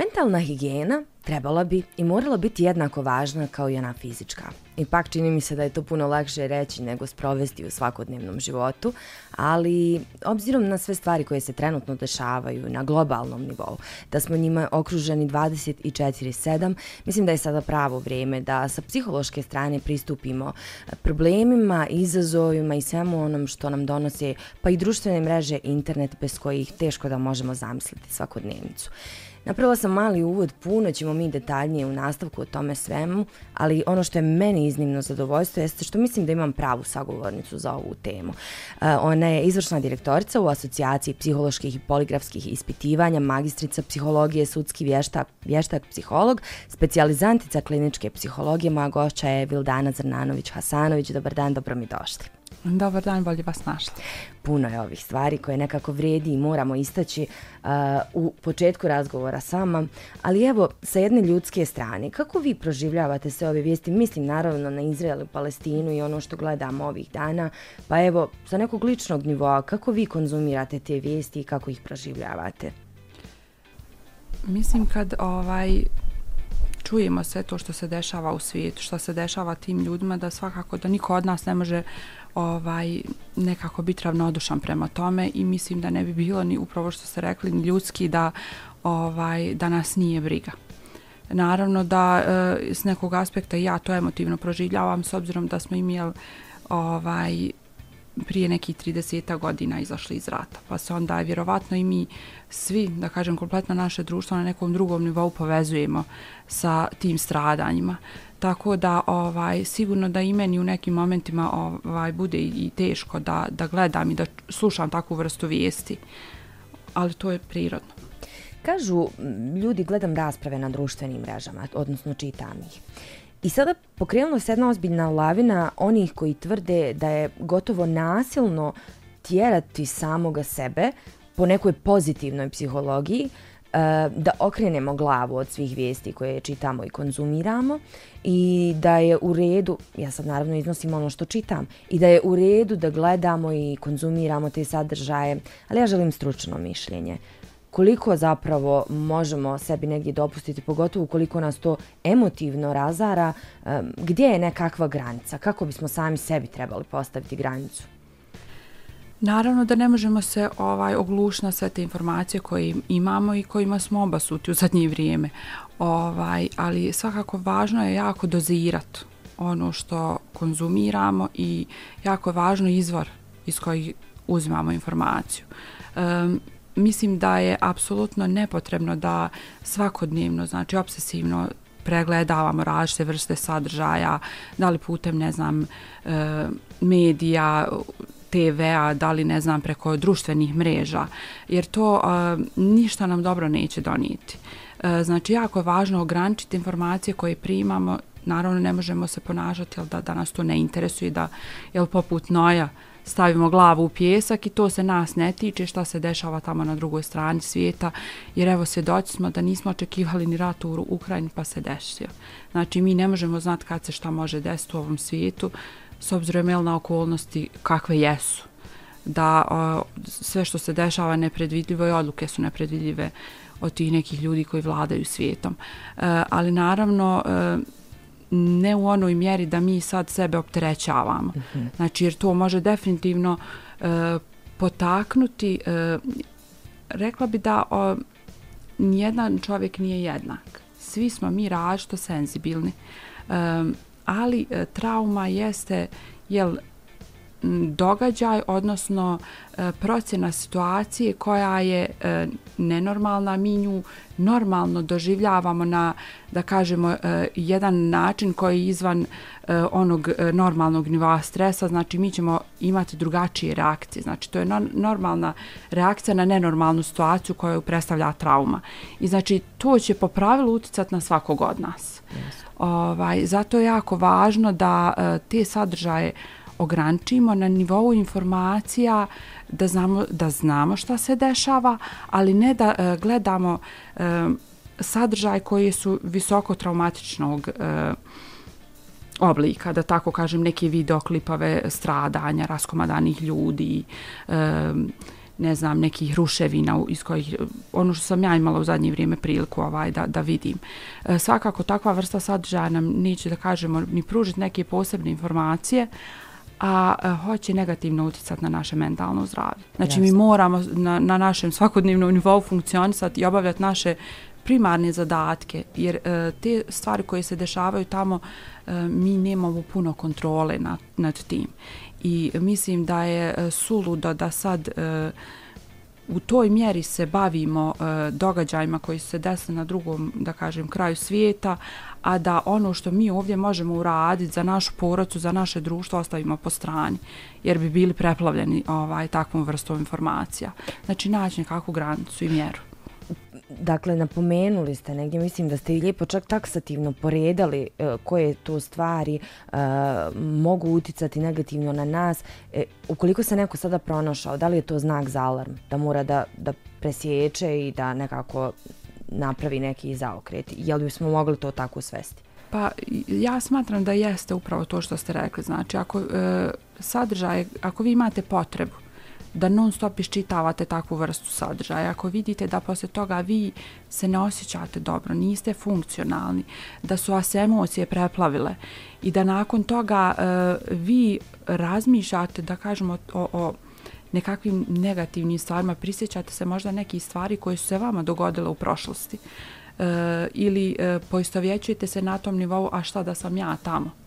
Mentalna higijena trebala bi i morala biti jednako važna kao i ona fizička. Ipak čini mi se da je to puno lakše reći nego sprovesti u svakodnevnom životu, ali obzirom na sve stvari koje se trenutno dešavaju na globalnom nivou, da smo njima okruženi 24-7, mislim da je sada pravo vrijeme da sa psihološke strane pristupimo problemima, izazovima i svemu onom što nam donose, pa i društvene mreže, internet bez kojih teško da možemo zamisliti svakodnevnicu. Napravila sam mali uvod, puno ćemo mi detaljnije u nastavku o tome svemu, ali ono što je meni iznimno zadovoljstvo jeste što mislim da imam pravu sagovornicu za ovu temu. E, ona je izvršna direktorica u asocijaciji psiholoških i poligrafskih ispitivanja, magistrica psihologije, sudski vještak, vještak psiholog, specijalizantica kliničke psihologije, moja gošća je Vildana Zrnanović-Hasanović. Dobar dan, dobro mi došli. Dobar dan, bolje vas našli. Puno je ovih stvari koje nekako vredi i moramo istaći uh, u početku razgovora sama, ali evo, sa jedne ljudske strane, kako vi proživljavate sve ove vijesti? Mislim naravno na Izrael i Palestinu i ono što gledamo ovih dana, pa evo, sa nekog ličnog nivoa, kako vi konzumirate te vijesti i kako ih proživljavate? Mislim kad ovaj čujemo sve to što se dešava u svijetu, što se dešava tim ljudima, da svakako da niko od nas ne može ovaj nekako biti ravnodušan prema tome i mislim da ne bi bilo ni upravo što ste rekli ni ljudski da ovaj da nas nije briga. Naravno da e, s nekog aspekta ja to emotivno proživljavam s obzirom da smo imali ovaj prije nekih 30 godina izašli iz rata. Pa se onda vjerovatno i mi svi, da kažem, kompletno naše društvo na nekom drugom nivou povezujemo sa tim stradanjima. Tako da ovaj sigurno da i meni u nekim momentima ovaj bude i teško da da gledam i da slušam takvu vrstu vijesti. Ali to je prirodno. Kažu ljudi gledam rasprave na društvenim mrežama, odnosno čitam ih. I sada pokrenula se jedna ozbiljna lavina onih koji tvrde da je gotovo nasilno tjerati samoga sebe po nekoj pozitivnoj psihologiji, E, da okrenemo glavu od svih vijesti koje čitamo i konzumiramo i da je u redu, ja sad naravno iznosim ono što čitam, i da je u redu da gledamo i konzumiramo te sadržaje, ali ja želim stručno mišljenje koliko zapravo možemo sebi negdje dopustiti, pogotovo koliko nas to emotivno razara, e, gdje je nekakva granica, kako bismo sami sebi trebali postaviti granicu? Naravno da ne možemo se ovaj oglušiti na sve te informacije koje imamo i kojima smo obasuti u zadnje vrijeme. Ovaj, ali svakako važno je jako dozirati ono što konzumiramo i jako je važno izvor iz kojih uzimamo informaciju. Um, mislim da je apsolutno nepotrebno da svakodnevno, znači obsesivno pregledavamo različite vrste sadržaja, da li putem, ne znam, medija, TV-a, da li, ne znam, preko društvenih mreža, jer to a, ništa nam dobro neće donijeti. A, znači, jako je važno ograničiti informacije koje primamo, naravno ne možemo se ponašati, jel da, da nas to ne interesuje, da, jel poput Noja, stavimo glavu u pjesak i to se nas ne tiče šta se dešava tamo na drugoj strani svijeta, jer evo svjedoci smo da nismo očekivali ni rat u Ukrajini pa se desio. Znači mi ne možemo znati kad se šta može desiti u ovom svijetu, s obzirom je na okolnosti kakve jesu. Da o, sve što se dešava nepredvidljivo i odluke su nepredvidljive od tih nekih ljudi koji vladaju svijetom. E, ali naravno, e, ne u onoj mjeri da mi sad sebe opterećavamo. Mm -hmm. Znači, jer to može definitivno e, potaknuti, e, rekla bi da o, nijedan čovjek nije jednak. Svi smo mi različito senzibilni, e, ali e, trauma jeste, jel, događaj, odnosno e, procjena situacije koja je e, nenormalna, mi nju normalno doživljavamo na, da kažemo, e, jedan način koji je izvan e, onog e, normalnog nivoa stresa, znači mi ćemo imati drugačije reakcije, znači to je normalna reakcija na nenormalnu situaciju koju predstavlja trauma. I znači to će po pravilu uticati na svakog od nas. Yes. Ovaj, zato je jako važno da e, te sadržaje ograničimo na nivou informacija da znamo, da znamo šta se dešava, ali ne da e, gledamo e, sadržaj koji su visoko traumatičnog e, oblika, da tako kažem, neke videoklipove stradanja, raskomadanih ljudi, e, ne znam, nekih ruševina iz kojih, ono što sam ja imala u zadnje vrijeme priliku ovaj, da, da vidim. E, svakako takva vrsta sadržaja nam neće da kažemo ni pružiti neke posebne informacije, a, a hoće negativno utjecati na naše mentalno zdravlje. Znači Jasne. mi moramo na, na našem svakodnevnom nivou funkcionisati i obavljati naše primarne zadatke, jer e, te stvari koje se dešavaju tamo e, mi nemamo puno kontrole nad, nad tim i mislim da je e, suludo da sad e, u toj mjeri se bavimo e, događajima koji se desne na drugom, da kažem, kraju svijeta, a da ono što mi ovdje možemo uraditi za našu porodcu, za naše društvo, ostavimo po strani, jer bi bili preplavljeni ovaj, takvom vrstom informacija. Znači, naći nekakvu granicu i mjeru dakle, napomenuli ste negdje, mislim da ste i lijepo čak taksativno poredali e, koje to stvari e, mogu uticati negativno na nas. E, ukoliko se neko sada pronašao, da li je to znak za alarm? Da mora da, da presječe i da nekako napravi neki zaokret? Je li bismo mogli to tako svesti? Pa ja smatram da jeste upravo to što ste rekli. Znači, ako e, sadržaj, ako vi imate potrebu da non stop iščitavate takvu vrstu sadržaja. Ako vidite da posle toga vi se ne osjećate dobro, niste funkcionalni, da su vas emocije preplavile i da nakon toga uh, vi razmišljate, da kažemo, o, o nekakvim negativnim stvarima, prisjećate se možda neki stvari koje su se vama dogodile u prošlosti uh, ili uh, poistovjećujete se na tom nivou, a šta da sam ja tamo?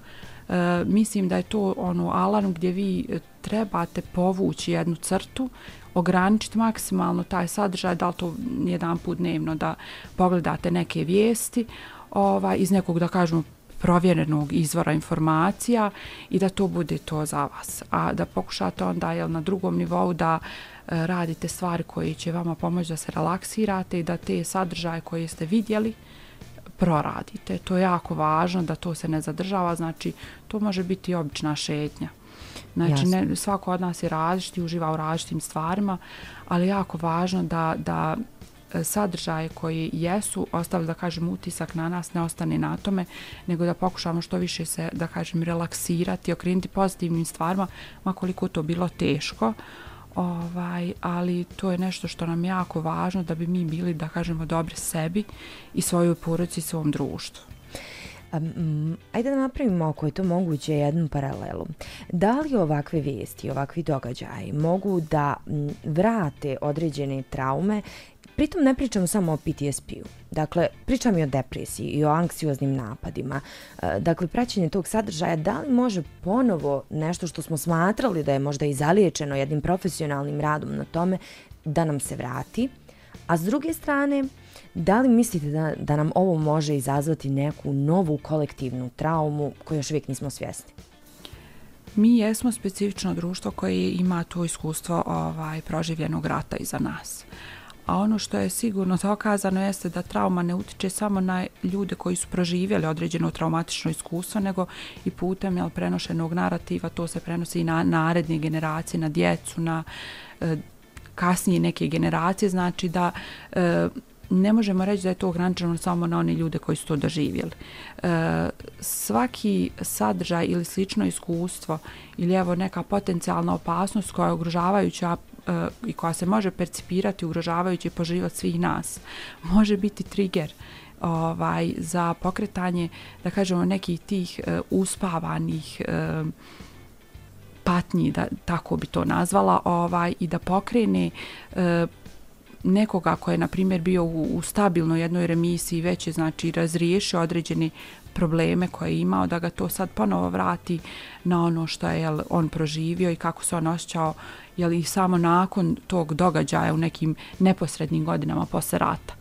E, mislim da je to ono alarm gdje vi e, trebate povući jednu crtu, ograničiti maksimalno taj sadržaj, da li to jedan put dnevno da pogledate neke vijesti ovaj, iz nekog, da kažemo, provjerenog izvora informacija i da to bude to za vas. A da pokušate onda jel, na drugom nivou da e, radite stvari koje će vama pomoći da se relaksirate i da te sadržaje koje ste vidjeli, proradite. To je jako važno da to se ne zadržava, znači to može biti obična šetnja. Znači ne, svako od nas je različiti, uživa u različitim stvarima, ali jako važno da, da e, sadržaje koji jesu ostavili da kažem utisak na nas ne ostane na tome nego da pokušamo što više se da kažem relaksirati okrenuti pozitivnim stvarima makoliko to bilo teško ovaj, ali to je nešto što nam je jako važno da bi mi bili, da kažemo, dobri sebi i svojoj poruci i svom društvu. Um, ajde da napravimo ako je to moguće jednu paralelu. Da li ovakve vijesti, ovakvi događaji mogu da vrate određene traume Pritom ne pričam samo o PTSP-u. Dakle, pričam i o depresiji i o anksioznim napadima. E, dakle, praćenje tog sadržaja, da li može ponovo nešto što smo smatrali da je možda i zaliječeno jednim profesionalnim radom na tome da nam se vrati? A s druge strane, da li mislite da, da nam ovo može izazvati neku novu kolektivnu traumu koju još uvijek nismo svjesni? Mi jesmo specifično društvo koje ima to iskustvo ovaj, proživljenog rata iza nas. A ono što je sigurno dokazano jeste da trauma ne utiče samo na ljude koji su proživjeli određeno traumatično iskustvo, nego i putem jel, prenošenog narativa to se prenosi i na naredne generacije, na djecu, na e, kasnije neke generacije. Znači da e, ne možemo reći da je to ograničeno samo na one ljude koji su to doživjeli. E, svaki sadržaj ili slično iskustvo ili evo neka potencijalna opasnost koja je ugrožavajuća i koja se može percipirati ugrožavajući po život svih nas, može biti trigger ovaj, za pokretanje, da kažemo, nekih tih uh, uspavanih uh, patnji, da tako bi to nazvala, ovaj, i da pokrene e, nekoga ko je, na primjer, bio u, u stabilnoj jednoj remisiji, već je, znači, razriješio određene probleme koje je imao, da ga to sad ponovo vrati na ono što je on proživio i kako se on osjećao je li samo nakon tog događaja u nekim neposrednim godinama posle rata.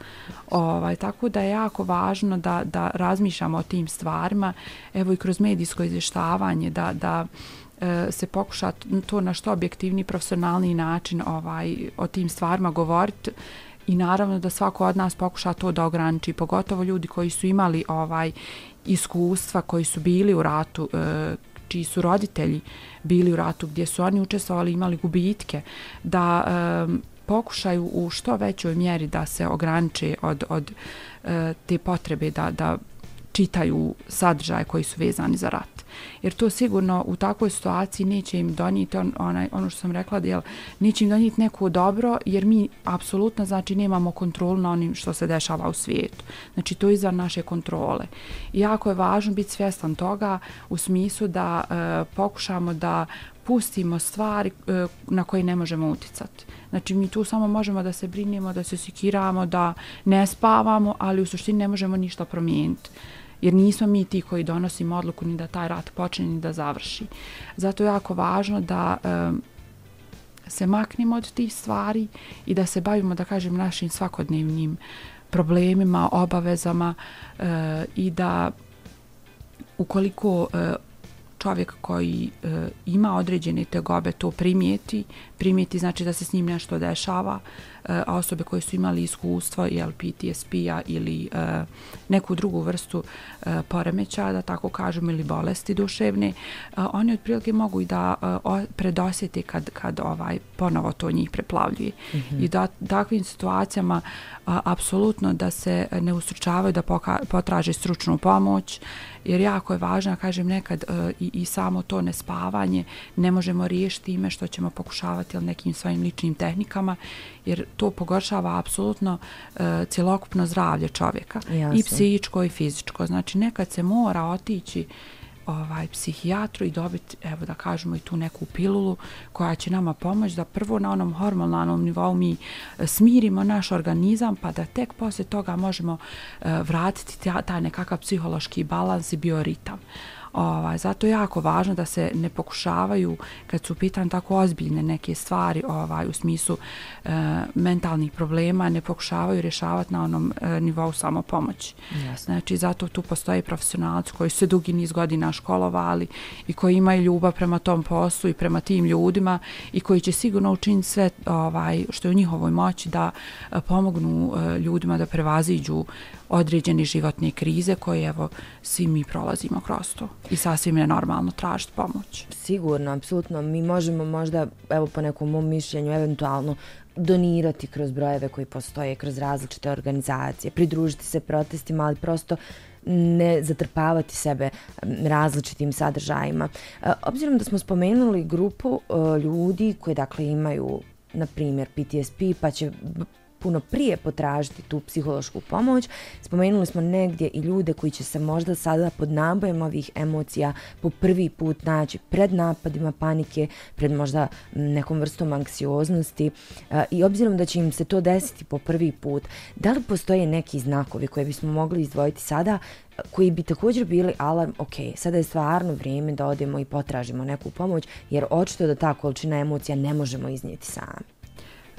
Ovaj, tako da je jako važno da, da razmišljamo o tim stvarima, evo i kroz medijsko izvještavanje, da, da e, se pokuša to na što objektivni profesionalni način ovaj o tim stvarima govoriti i naravno da svako od nas pokuša to da ograniči, pogotovo ljudi koji su imali ovaj iskustva, koji su bili u ratu, e, čiji su roditelji bili u ratu, gdje su oni učestvovali, imali gubitke, da e, pokušaju u što većoj mjeri da se ograniče od, od e, te potrebe da, da čitaju sadržaje koji su vezani za rat. Jer to sigurno u takvoj situaciji neće im donijeti on, onaj, ono što sam rekla, jel, neće im donijeti neko dobro, jer mi apsolutno znači nemamo kontrolu na onim što se dešava u svijetu. Znači to je izvan naše kontrole. I jako je važno biti svjestan toga u smislu da e, pokušamo da pustimo stvari e, na koje ne možemo uticati. Znači mi tu samo možemo da se brinimo, da se sikiramo, da ne spavamo, ali u suštini ne možemo ništa promijeniti jer nismo mi ti koji donosimo odluku ni da taj rat počne ni da završi. Zato je jako važno da um, se maknemo od tih stvari i da se bavimo, da kažem, našim svakodnevnim problemima, obavezama e, i da ukoliko e, čovjek koji e, ima određene tegobe to primijeti, primijeti znači da se s njim nešto dešava, a osobe koje su imali iskustvo jel, PTSP-a ili uh, neku drugu vrstu uh, poremeća, da tako kažemo, ili bolesti duševne, uh, oni otprilike mogu i da uh, predosjeti kad, kad ovaj ponovo to njih preplavljuje. Mm -hmm. I da takvim situacijama uh, apsolutno da se ne ustručavaju da potraže stručnu pomoć, jer jako je važno, kažem nekad i, i samo to nespavanje ne možemo riješiti ime što ćemo pokušavati nekim svojim ličnim tehnikama, jer to pogoršava apsolutno uh, cjelokupno zdravlje čovjeka. Jasne. I psihičko i fizičko. Znači nekad se mora otići ovaj psihijatru i dobiti, evo da kažemo i tu neku pilulu koja će nama pomoći da prvo na onom hormonalnom nivou mi e, smirimo naš organizam pa da tek poslije toga možemo uh, vratiti taj nekakav psihološki balans i bioritam. Ovaj, zato je jako važno da se ne pokušavaju, kad su pitan tako ozbiljne neke stvari ovaj, u smislu e, mentalnih problema, ne pokušavaju rješavati na onom e, nivou samopomoći. Yes. Znači, zato tu postoji profesionalci koji se dugi niz godina školovali i koji imaju ljubav prema tom poslu i prema tim ljudima i koji će sigurno učiniti sve ovaj, što je u njihovoj moći da e, pomognu e, ljudima da prevaziđu određeni životne krize koje evo svi mi prolazimo kroz to i sasvim je normalno tražiti pomoć. Sigurno, apsolutno. Mi možemo možda, evo po nekom mom mišljenju, eventualno donirati kroz brojeve koji postoje, kroz različite organizacije, pridružiti se protestima, ali prosto ne zatrpavati sebe različitim sadržajima. E, obzirom da smo spomenuli grupu e, ljudi koji dakle imaju na primjer PTSP pa će puno prije potražiti tu psihološku pomoć. Spomenuli smo negdje i ljude koji će se možda sada pod nabojem ovih emocija po prvi put naći pred napadima panike, pred možda nekom vrstom anksioznosti i obzirom da će im se to desiti po prvi put, da li postoje neki znakovi koje bismo mogli izdvojiti sada koji bi također bili alarm, ok, sada je stvarno vrijeme da odemo i potražimo neku pomoć, jer očito da ta količina emocija ne možemo iznijeti sami.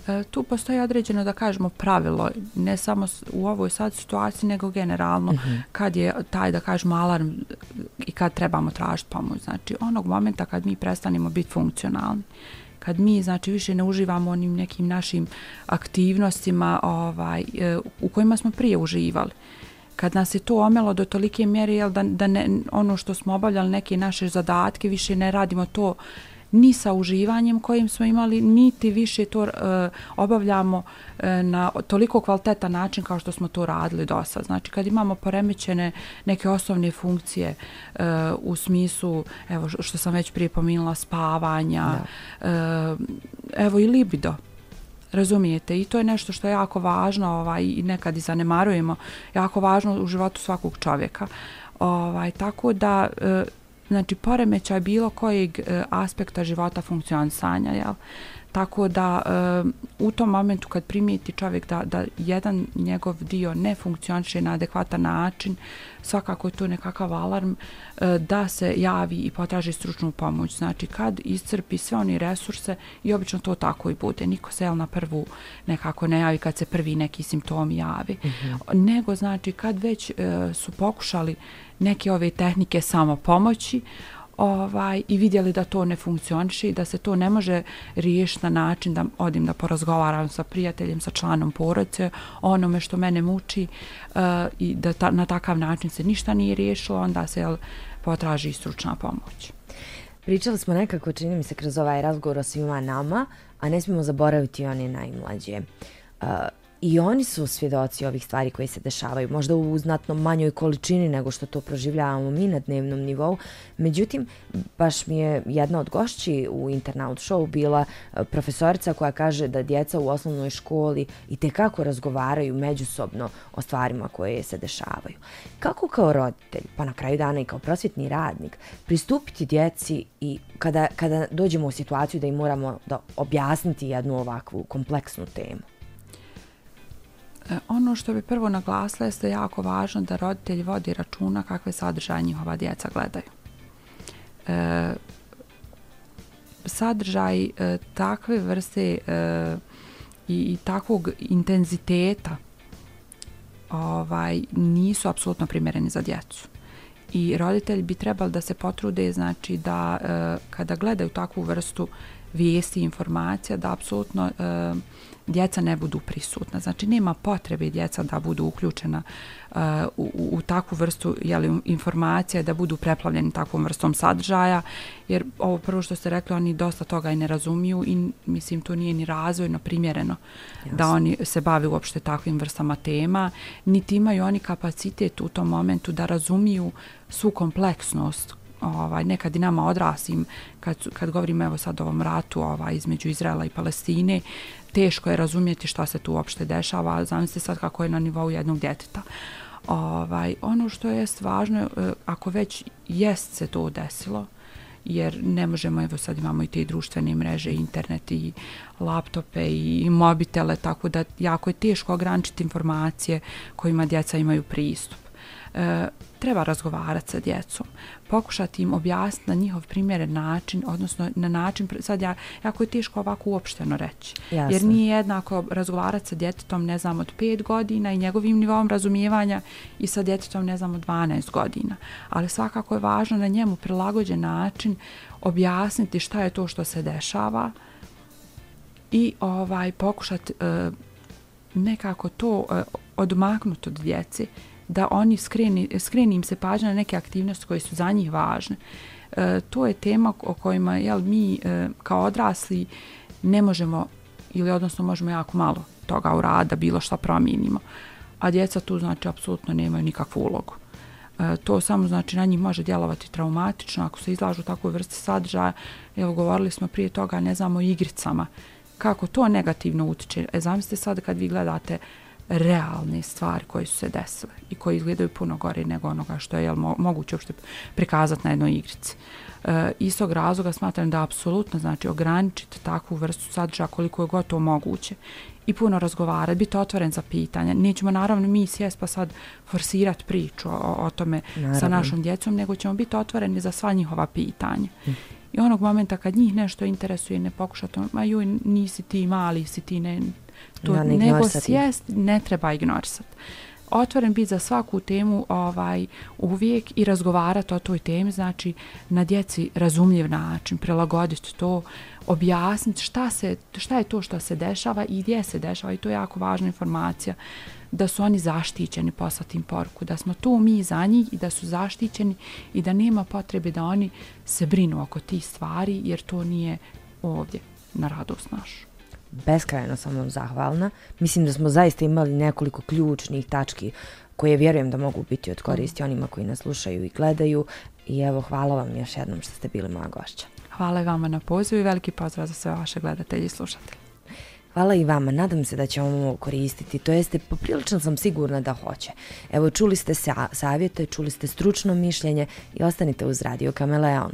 E, tu postoji određeno da kažemo pravilo, ne samo u ovoj sad situaciji, nego generalno uh mhm. -huh. kad je taj da kažemo alarm i kad trebamo tražiti pomoć. Znači onog momenta kad mi prestanemo biti funkcionalni, kad mi znači više ne uživamo onim nekim našim aktivnostima ovaj e, u kojima smo prije uživali kad nas je to omelo do tolike mjere jel, da, da ne, ono što smo obavljali neke naše zadatke više ne radimo to ni sa uživanjem kojim smo imali, niti više to uh, obavljamo uh, na toliko kvalitetan način kao što smo to radili do sad. Znači, kad imamo poremećene neke osnovne funkcije uh, u smislu, evo što sam već prije pominula, spavanja, uh, evo i libido, Razumijete, i to je nešto što je jako važno ovaj, i nekad i zanemarujemo, jako važno u životu svakog čovjeka. Ovaj, tako da, znači poremećaj bilo kojeg e, aspekta života funkcionisanja, jel? Tako da e, u tom momentu kad primijeti čovjek da, da jedan njegov dio ne funkcioniše na adekvatan način, svakako je to nekakav alarm e, da se javi i potraži stručnu pomoć. Znači kad iscrpi sve oni resurse i obično to tako i bude. Niko se jel na prvu nekako ne javi kad se prvi neki simptomi javi. Mm -hmm. Nego znači kad već e, su pokušali neke ove tehnike samo pomoći, ovaj, i vidjeli da to ne funkcioniše i da se to ne može riješiti na način da odim da porazgovaram sa prijateljem, sa članom porodice, onome što mene muči uh, i da ta, na takav način se ništa nije riješilo, onda se jel, potraži stručna pomoć. Pričali smo nekako, čini mi se, kroz ovaj razgovor o svima nama, a ne smijemo zaboraviti one najmlađe. Uh, i oni su svjedoci ovih stvari koje se dešavaju, možda u znatno manjoj količini nego što to proživljavamo mi na dnevnom nivou. Međutim, baš mi je jedna od gošći u Internaut Show bila e, profesorica koja kaže da djeca u osnovnoj školi i te kako razgovaraju međusobno o stvarima koje se dešavaju. Kako kao roditelj, pa na kraju dana i kao prosvjetni radnik, pristupiti djeci i kada, kada dođemo u situaciju da im moramo da objasniti jednu ovakvu kompleksnu temu? E, ono što bi prvo naglasila je jako važno da roditelj vodi računa kakve sadržaje njihova djeca gledaju. E, sadržaj e, takve vrste e, i, i takvog intenziteta ovaj nisu apsolutno primjereni za djecu. I roditelji bi trebali da se potrude znači da e, kada gledaju takvu vrstu vijesti i informacija da apsolutno e, djeca ne budu prisutna. Znači nema potrebe djeca da budu uključena uh, u, u takvu vrstu jeli, informacija, da budu preplavljeni takvom vrstom sadržaja, jer ovo prvo što ste rekli, oni dosta toga i ne razumiju i mislim to nije ni razvojno primjereno Jasne. da oni se bave uopšte takvim vrstama tema, niti imaju oni kapacitet u tom momentu da razumiju svu kompleksnost ovaj nekad i nama odrasim kad kad govorimo evo sad o ovom ratu ovaj između Izraela i Palestine teško je razumjeti šta se tu uopšte dešava zamislite sad kako je na nivou jednog djeteta ovaj ono što je važno e, ako već jest se to desilo jer ne možemo, evo sad imamo i te društvene mreže, internet i laptope i mobitele, tako da jako je teško ograničiti informacije kojima djeca imaju pristup. E, treba razgovarati sa djecom, pokušati im objasniti na njihov primjeren način, odnosno na način, sad ja, jako je teško ovako uopšteno reći. Jasne. Jer nije jednako razgovarati sa djetetom, ne znam, od 5 godina i njegovim nivom razumijevanja i sa djetetom, ne znam, od 12 godina. Ali svakako je važno na njemu prilagođen način objasniti šta je to što se dešava i ovaj pokušati uh, nekako to uh, odmaknuti od djeci da oni skreni, skreni im se pažnja na neke aktivnosti koje su za njih važne. E, to je tema o kojima jel, mi e, kao odrasli ne možemo ili odnosno možemo jako malo toga u rada, bilo šta promijenimo. A djeca tu znači apsolutno nemaju nikakvu ulogu. E, to samo znači na njih može djelovati traumatično ako se izlažu takvoj vrste sadržaja. Evo govorili smo prije toga, ne znamo, igricama. Kako to negativno utiče. E, zamislite sad kad vi gledate realne stvari koje su se desile i koje izgledaju puno gore nego onoga što je jel, mo moguće uopšte prikazati na jednoj igrici. E, istog razloga smatram da apsolutno znači ograničiti takvu vrstu sadržaja koliko je gotovo moguće i puno razgovarati, biti otvoren za pitanja. Nećemo naravno mi sjest pa sad forsirati priču o, o tome naravno. sa našom djecom, nego ćemo biti otvoreni za sva njihova pitanja. Hm. I onog momenta kad njih nešto interesuje, ne pokušati, ma juj, nisi ti mali, si ti ne, to ja, ne nego sjest ne treba ignorisati. Otvoren biti za svaku temu ovaj uvijek i razgovarati o toj temi, znači na djeci razumljiv način, prilagoditi to, objasniti šta, se, šta je to što se dešava i gdje se dešava i to je jako važna informacija da su oni zaštićeni poslati im poruku, da smo tu mi za njih i da su zaštićeni i da nema potrebe da oni se brinu oko tih stvari jer to nije ovdje na radost našu beskrajno sam vam zahvalna. Mislim da smo zaista imali nekoliko ključnih tački koje vjerujem da mogu biti od koristi onima koji nas slušaju i gledaju. I evo, hvala vam još jednom što ste bili moja gošća. Hvala i vama na pozivu i veliki pozdrav za sve vaše gledatelji i slušatelji. Hvala i vama, nadam se da ćemo ovo koristiti, to jeste poprilično sam sigurna da hoće. Evo, čuli ste savjete, čuli ste stručno mišljenje i ostanite uz Radio Kameleon.